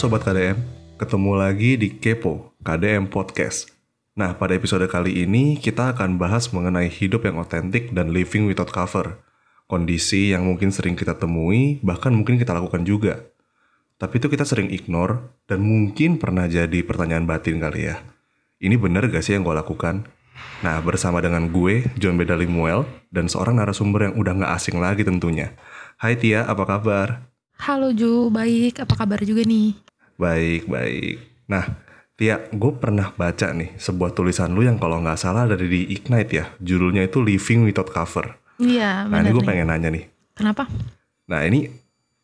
Sobat KDM, ketemu lagi di Kepo, KDM Podcast. Nah, pada episode kali ini kita akan bahas mengenai hidup yang otentik dan living without cover. Kondisi yang mungkin sering kita temui, bahkan mungkin kita lakukan juga. Tapi itu kita sering ignore, dan mungkin pernah jadi pertanyaan batin kali ya. Ini bener gak sih yang gue lakukan? Nah, bersama dengan gue, John Beda Limuel, dan seorang narasumber yang udah gak asing lagi tentunya. Hai Tia, apa kabar? Halo Ju, baik. Apa kabar juga nih? Baik, baik. Nah, Tia, gue pernah baca nih sebuah tulisan lu yang kalau nggak salah dari di Ignite ya. Judulnya itu Living Without Cover. Iya, Nah, ini gue pengen nanya nih. Kenapa? Nah, ini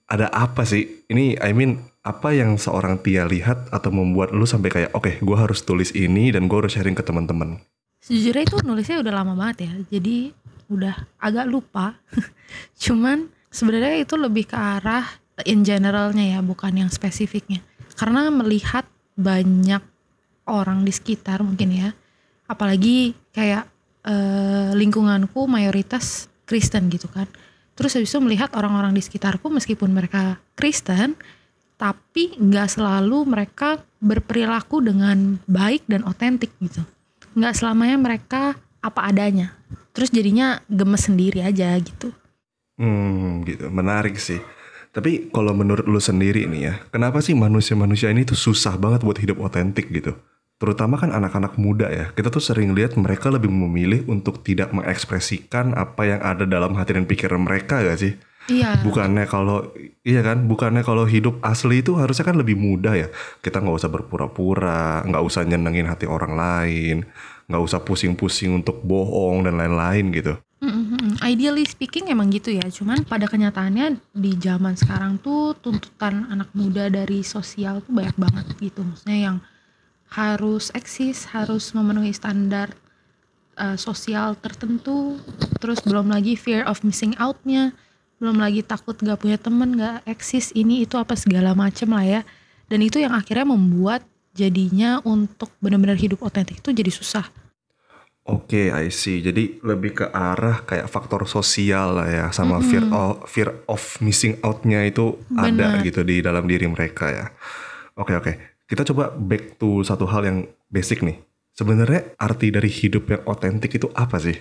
ada apa sih? Ini, I mean, apa yang seorang Tia lihat atau membuat lu sampai kayak, oke, gue harus tulis ini dan gue harus sharing ke teman-teman. Sejujurnya itu nulisnya udah lama banget ya. Jadi udah agak lupa. Cuman sebenarnya itu lebih ke arah in generalnya ya, bukan yang spesifiknya. Karena melihat banyak orang di sekitar mungkin ya. Apalagi kayak eh, lingkunganku mayoritas Kristen gitu kan. Terus habis itu melihat orang-orang di sekitarku meskipun mereka Kristen, tapi nggak selalu mereka berperilaku dengan baik dan otentik gitu. Nggak selamanya mereka apa adanya. Terus jadinya gemes sendiri aja gitu. Hmm, gitu. Menarik sih. Tapi kalau menurut lu sendiri nih ya, kenapa sih manusia-manusia ini tuh susah banget buat hidup otentik gitu? Terutama kan anak-anak muda ya, kita tuh sering lihat mereka lebih memilih untuk tidak mengekspresikan apa yang ada dalam hati dan pikiran mereka gak sih? Iya. Bukannya kalau iya kan, bukannya kalau hidup asli itu harusnya kan lebih mudah ya. Kita nggak usah berpura-pura, nggak usah nyenengin hati orang lain, nggak usah pusing-pusing untuk bohong dan lain-lain gitu. Ideally speaking emang gitu ya. Cuman pada kenyataannya di zaman sekarang tuh tuntutan anak muda dari sosial tuh banyak banget gitu. Maksudnya yang harus eksis, harus memenuhi standar uh, sosial tertentu. Terus belum lagi fear of missing out-nya. Belum lagi takut gak punya temen, gak eksis, ini itu apa segala macem lah ya. Dan itu yang akhirnya membuat jadinya untuk benar-benar hidup otentik itu jadi susah. Oke, I see. Jadi lebih ke arah kayak faktor sosial lah ya, sama fear of fear of missing out-nya itu ada Benar. gitu di dalam diri mereka ya. Oke, oke. Kita coba back to satu hal yang basic nih. Sebenarnya arti dari hidup yang otentik itu apa sih?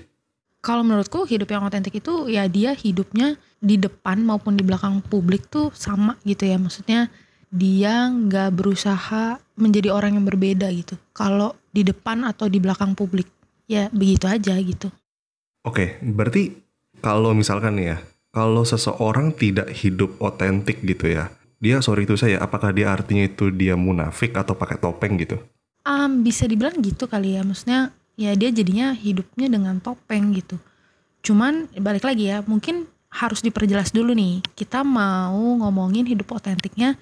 Kalau menurutku hidup yang otentik itu ya dia hidupnya di depan maupun di belakang publik tuh sama gitu ya. Maksudnya dia nggak berusaha menjadi orang yang berbeda gitu. Kalau di depan atau di belakang publik ya begitu aja gitu. Oke, berarti kalau misalkan ya, kalau seseorang tidak hidup otentik gitu ya, dia sorry itu saya, apakah dia artinya itu dia munafik atau pakai topeng gitu? Am, bisa dibilang gitu kali ya. Maksudnya ya dia jadinya hidupnya dengan topeng gitu. Cuman balik lagi ya, mungkin harus diperjelas dulu nih. Kita mau ngomongin hidup otentiknya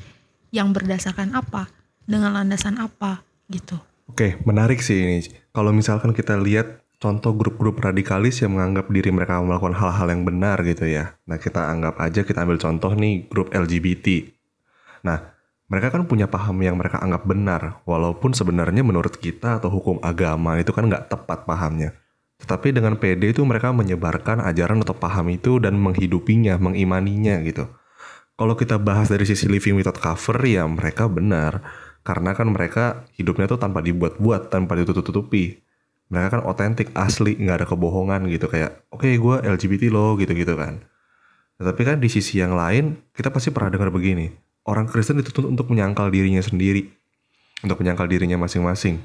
yang berdasarkan apa, dengan landasan apa gitu. Oke, menarik sih ini. Kalau misalkan kita lihat contoh grup-grup radikalis yang menganggap diri mereka melakukan hal-hal yang benar gitu ya. Nah, kita anggap aja kita ambil contoh nih grup LGBT. Nah, mereka kan punya paham yang mereka anggap benar, walaupun sebenarnya menurut kita atau hukum agama itu kan nggak tepat pahamnya. Tetapi dengan PD itu mereka menyebarkan ajaran atau paham itu dan menghidupinya, mengimaninya gitu. Kalau kita bahas dari sisi living without cover ya mereka benar. Karena kan mereka hidupnya tuh tanpa dibuat-buat, tanpa ditutup-tutupi. Mereka kan otentik, asli, nggak ada kebohongan gitu. Kayak, oke gue LGBT loh gitu-gitu kan. Tetapi kan di sisi yang lain, kita pasti pernah dengar begini. Orang Kristen dituntut untuk menyangkal dirinya sendiri. Untuk menyangkal dirinya masing-masing.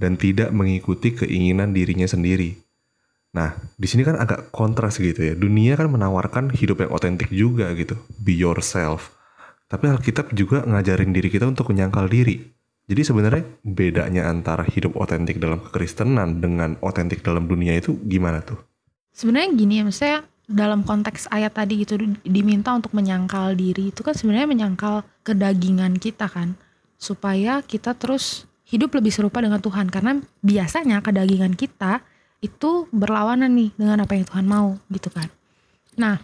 Dan tidak mengikuti keinginan dirinya sendiri. Nah, di sini kan agak kontras gitu ya. Dunia kan menawarkan hidup yang otentik juga gitu. Be yourself. Tapi Alkitab juga ngajarin diri kita untuk menyangkal diri. Jadi sebenarnya bedanya antara hidup otentik dalam kekristenan dengan otentik dalam dunia itu gimana tuh? Sebenarnya gini ya, maksudnya dalam konteks ayat tadi gitu diminta untuk menyangkal diri itu kan sebenarnya menyangkal kedagingan kita kan supaya kita terus hidup lebih serupa dengan Tuhan karena biasanya kedagingan kita itu berlawanan nih dengan apa yang Tuhan mau gitu kan. Nah,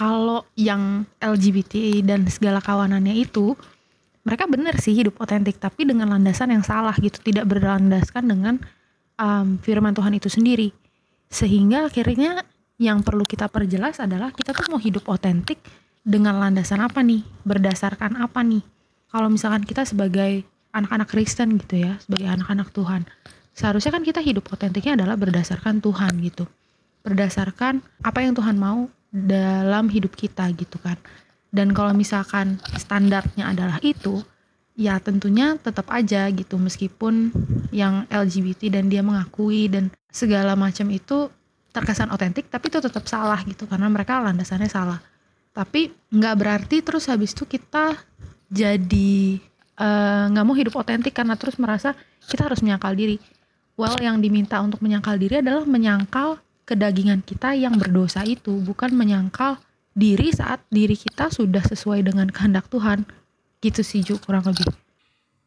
kalau yang LGBT dan segala kawanannya itu mereka benar sih hidup otentik tapi dengan landasan yang salah gitu, tidak berlandaskan dengan um, firman Tuhan itu sendiri. Sehingga akhirnya yang perlu kita perjelas adalah kita tuh mau hidup otentik dengan landasan apa nih? Berdasarkan apa nih? kalau misalkan kita sebagai anak-anak Kristen gitu ya, sebagai anak-anak Tuhan, seharusnya kan kita hidup otentiknya adalah berdasarkan Tuhan gitu. Berdasarkan apa yang Tuhan mau dalam hidup kita gitu kan. Dan kalau misalkan standarnya adalah itu, ya tentunya tetap aja gitu meskipun yang LGBT dan dia mengakui dan segala macam itu terkesan otentik tapi itu tetap salah gitu karena mereka landasannya salah. Tapi nggak berarti terus habis itu kita jadi eh, nggak uh, mau hidup otentik karena terus merasa kita harus menyangkal diri. Well, yang diminta untuk menyangkal diri adalah menyangkal kedagingan kita yang berdosa itu, bukan menyangkal diri saat diri kita sudah sesuai dengan kehendak Tuhan. Gitu sih Ju, kurang lebih.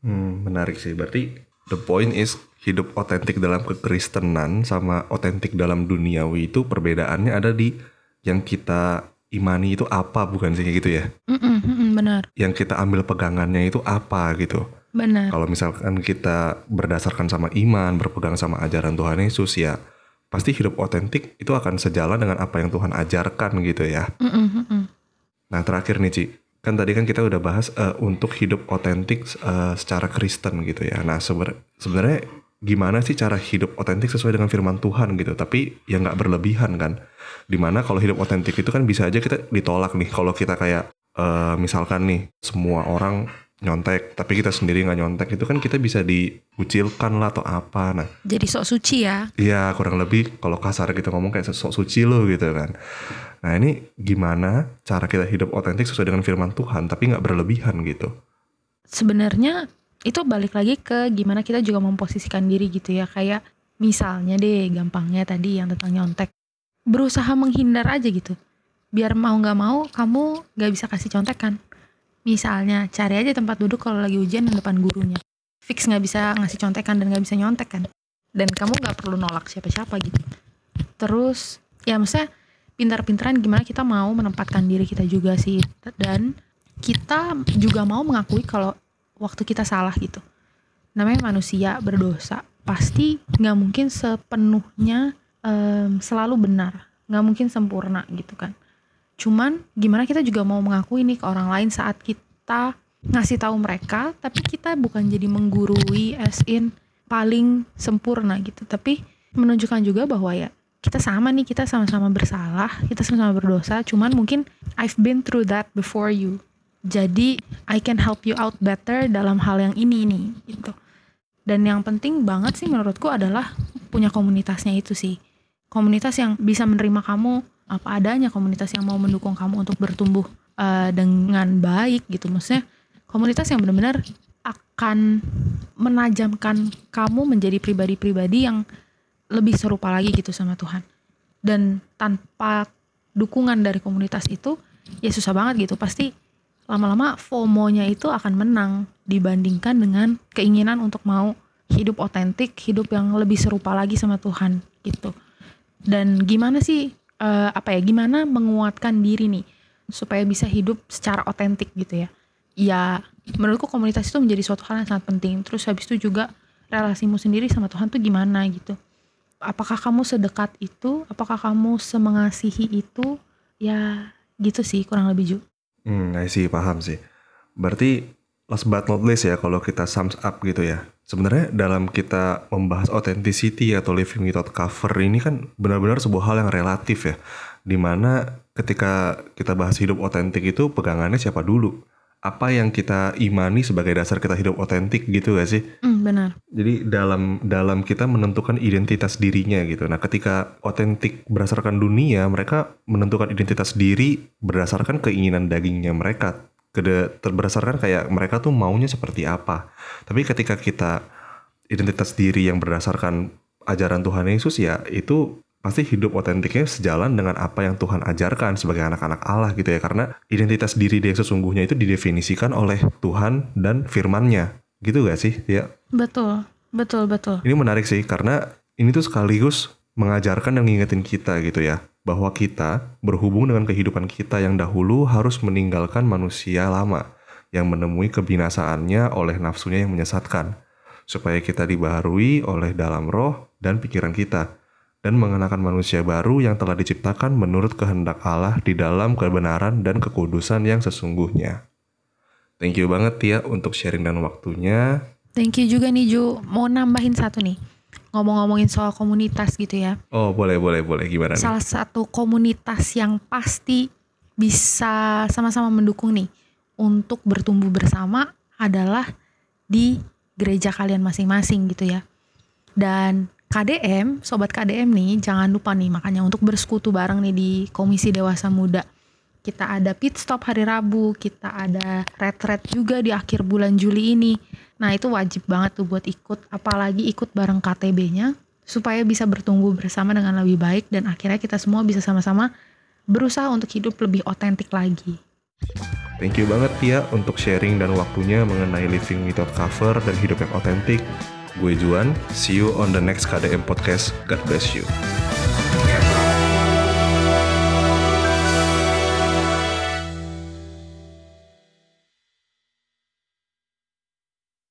Hmm, menarik sih. Berarti the point is hidup otentik dalam kekristenan sama otentik dalam duniawi itu perbedaannya ada di yang kita imani itu apa bukan sih gitu ya? Mm -mm, mm benar. Yang kita ambil pegangannya itu apa gitu? Benar. Kalau misalkan kita berdasarkan sama iman, berpegang sama ajaran Tuhan Yesus ya, pasti hidup otentik itu akan sejalan dengan apa yang Tuhan ajarkan gitu ya. Mm -mm, Nah terakhir nih Ci, kan tadi kan kita udah bahas uh, untuk hidup otentik uh, secara Kristen gitu ya. Nah sebenarnya gimana sih cara hidup otentik sesuai dengan firman Tuhan gitu? Tapi ya nggak berlebihan kan? Di mana kalau hidup otentik itu kan bisa aja kita ditolak nih. Kalau kita kayak uh, misalkan nih semua orang nyontek tapi kita sendiri nggak nyontek. Itu kan kita bisa dikucilkan lah atau apa. Nah jadi sok suci ya? iya kurang lebih kalau kasar kita ngomong kayak sok suci lo gitu kan. Nah ini gimana cara kita hidup otentik sesuai dengan firman Tuhan tapi nggak berlebihan gitu? Sebenarnya itu balik lagi ke gimana kita juga memposisikan diri gitu ya. Kayak misalnya deh gampangnya tadi yang tentang nyontek. Berusaha menghindar aja gitu. Biar mau nggak mau kamu nggak bisa kasih contekan misalnya cari aja tempat duduk kalau lagi ujian di depan gurunya. Fix nggak bisa ngasih contekan dan nggak bisa nyontek kan. Dan kamu nggak perlu nolak siapa-siapa gitu. Terus ya maksudnya pintar-pintaran gimana kita mau menempatkan diri kita juga sih. Dan kita juga mau mengakui kalau waktu kita salah gitu. Namanya manusia berdosa. Pasti nggak mungkin sepenuhnya um, selalu benar. Nggak mungkin sempurna gitu kan cuman gimana kita juga mau mengakui nih ke orang lain saat kita ngasih tahu mereka tapi kita bukan jadi menggurui as in paling sempurna gitu tapi menunjukkan juga bahwa ya kita sama nih kita sama-sama bersalah kita sama-sama berdosa cuman mungkin I've been through that before you jadi I can help you out better dalam hal yang ini nih gitu. Dan yang penting banget sih menurutku adalah punya komunitasnya itu sih. Komunitas yang bisa menerima kamu apa adanya, komunitas yang mau mendukung kamu untuk bertumbuh uh, dengan baik gitu. Maksudnya komunitas yang benar-benar akan menajamkan kamu menjadi pribadi-pribadi yang lebih serupa lagi gitu sama Tuhan. Dan tanpa dukungan dari komunitas itu ya susah banget gitu. Pasti lama-lama FOMO-nya itu akan menang dibandingkan dengan keinginan untuk mau hidup otentik, hidup yang lebih serupa lagi sama Tuhan gitu. Dan gimana sih uh, apa ya? Gimana menguatkan diri nih supaya bisa hidup secara otentik gitu ya? Ya, menurutku komunitas itu menjadi suatu hal yang sangat penting. Terus habis itu juga relasimu sendiri sama Tuhan tuh gimana gitu. Apakah kamu sedekat itu? Apakah kamu semengasihi itu? Ya, gitu sih kurang lebih juga. Hmm, I see, paham sih. Berarti last but not least ya kalau kita sums up gitu ya. Sebenarnya dalam kita membahas authenticity atau living without cover ini kan benar-benar sebuah hal yang relatif ya. Di mana ketika kita bahas hidup otentik itu pegangannya siapa dulu? apa yang kita imani sebagai dasar kita hidup otentik gitu gak sih? Mm, benar. Jadi dalam dalam kita menentukan identitas dirinya gitu. Nah, ketika otentik berdasarkan dunia, mereka menentukan identitas diri berdasarkan keinginan dagingnya mereka. Kede, berdasarkan kayak mereka tuh maunya seperti apa. Tapi ketika kita identitas diri yang berdasarkan ajaran Tuhan Yesus ya itu pasti hidup otentiknya sejalan dengan apa yang Tuhan ajarkan sebagai anak-anak Allah gitu ya. Karena identitas diri dia sesungguhnya itu didefinisikan oleh Tuhan dan firmannya. Gitu gak sih ya betul. Betul betul. Ini menarik sih karena ini tuh sekaligus mengajarkan dan ngingetin kita gitu ya bahwa kita berhubung dengan kehidupan kita yang dahulu harus meninggalkan manusia lama yang menemui kebinasaannya oleh nafsunya yang menyesatkan supaya kita dibaharui oleh dalam roh dan pikiran kita dan mengenakan manusia baru yang telah diciptakan menurut kehendak Allah di dalam kebenaran dan kekudusan yang sesungguhnya. Thank you banget Tia untuk sharing dan waktunya. Thank you juga nih Ju. Mau nambahin satu nih. Ngomong-ngomongin soal komunitas gitu ya. Oh boleh boleh boleh gimana nih? Salah satu komunitas yang pasti bisa sama-sama mendukung nih untuk bertumbuh bersama adalah di gereja kalian masing-masing gitu ya. Dan KDM, sobat KDM nih, jangan lupa nih makanya untuk bersekutu bareng nih di Komisi Dewasa Muda. Kita ada pit stop hari Rabu, kita ada retret juga di akhir bulan Juli ini. Nah itu wajib banget tuh buat ikut, apalagi ikut bareng KTB-nya supaya bisa bertumbuh bersama dengan lebih baik dan akhirnya kita semua bisa sama-sama berusaha untuk hidup lebih otentik lagi. Thank you banget Tia untuk sharing dan waktunya mengenai living without cover dan hidup yang otentik. Gue Juan, see you on the next KDM podcast. God bless you.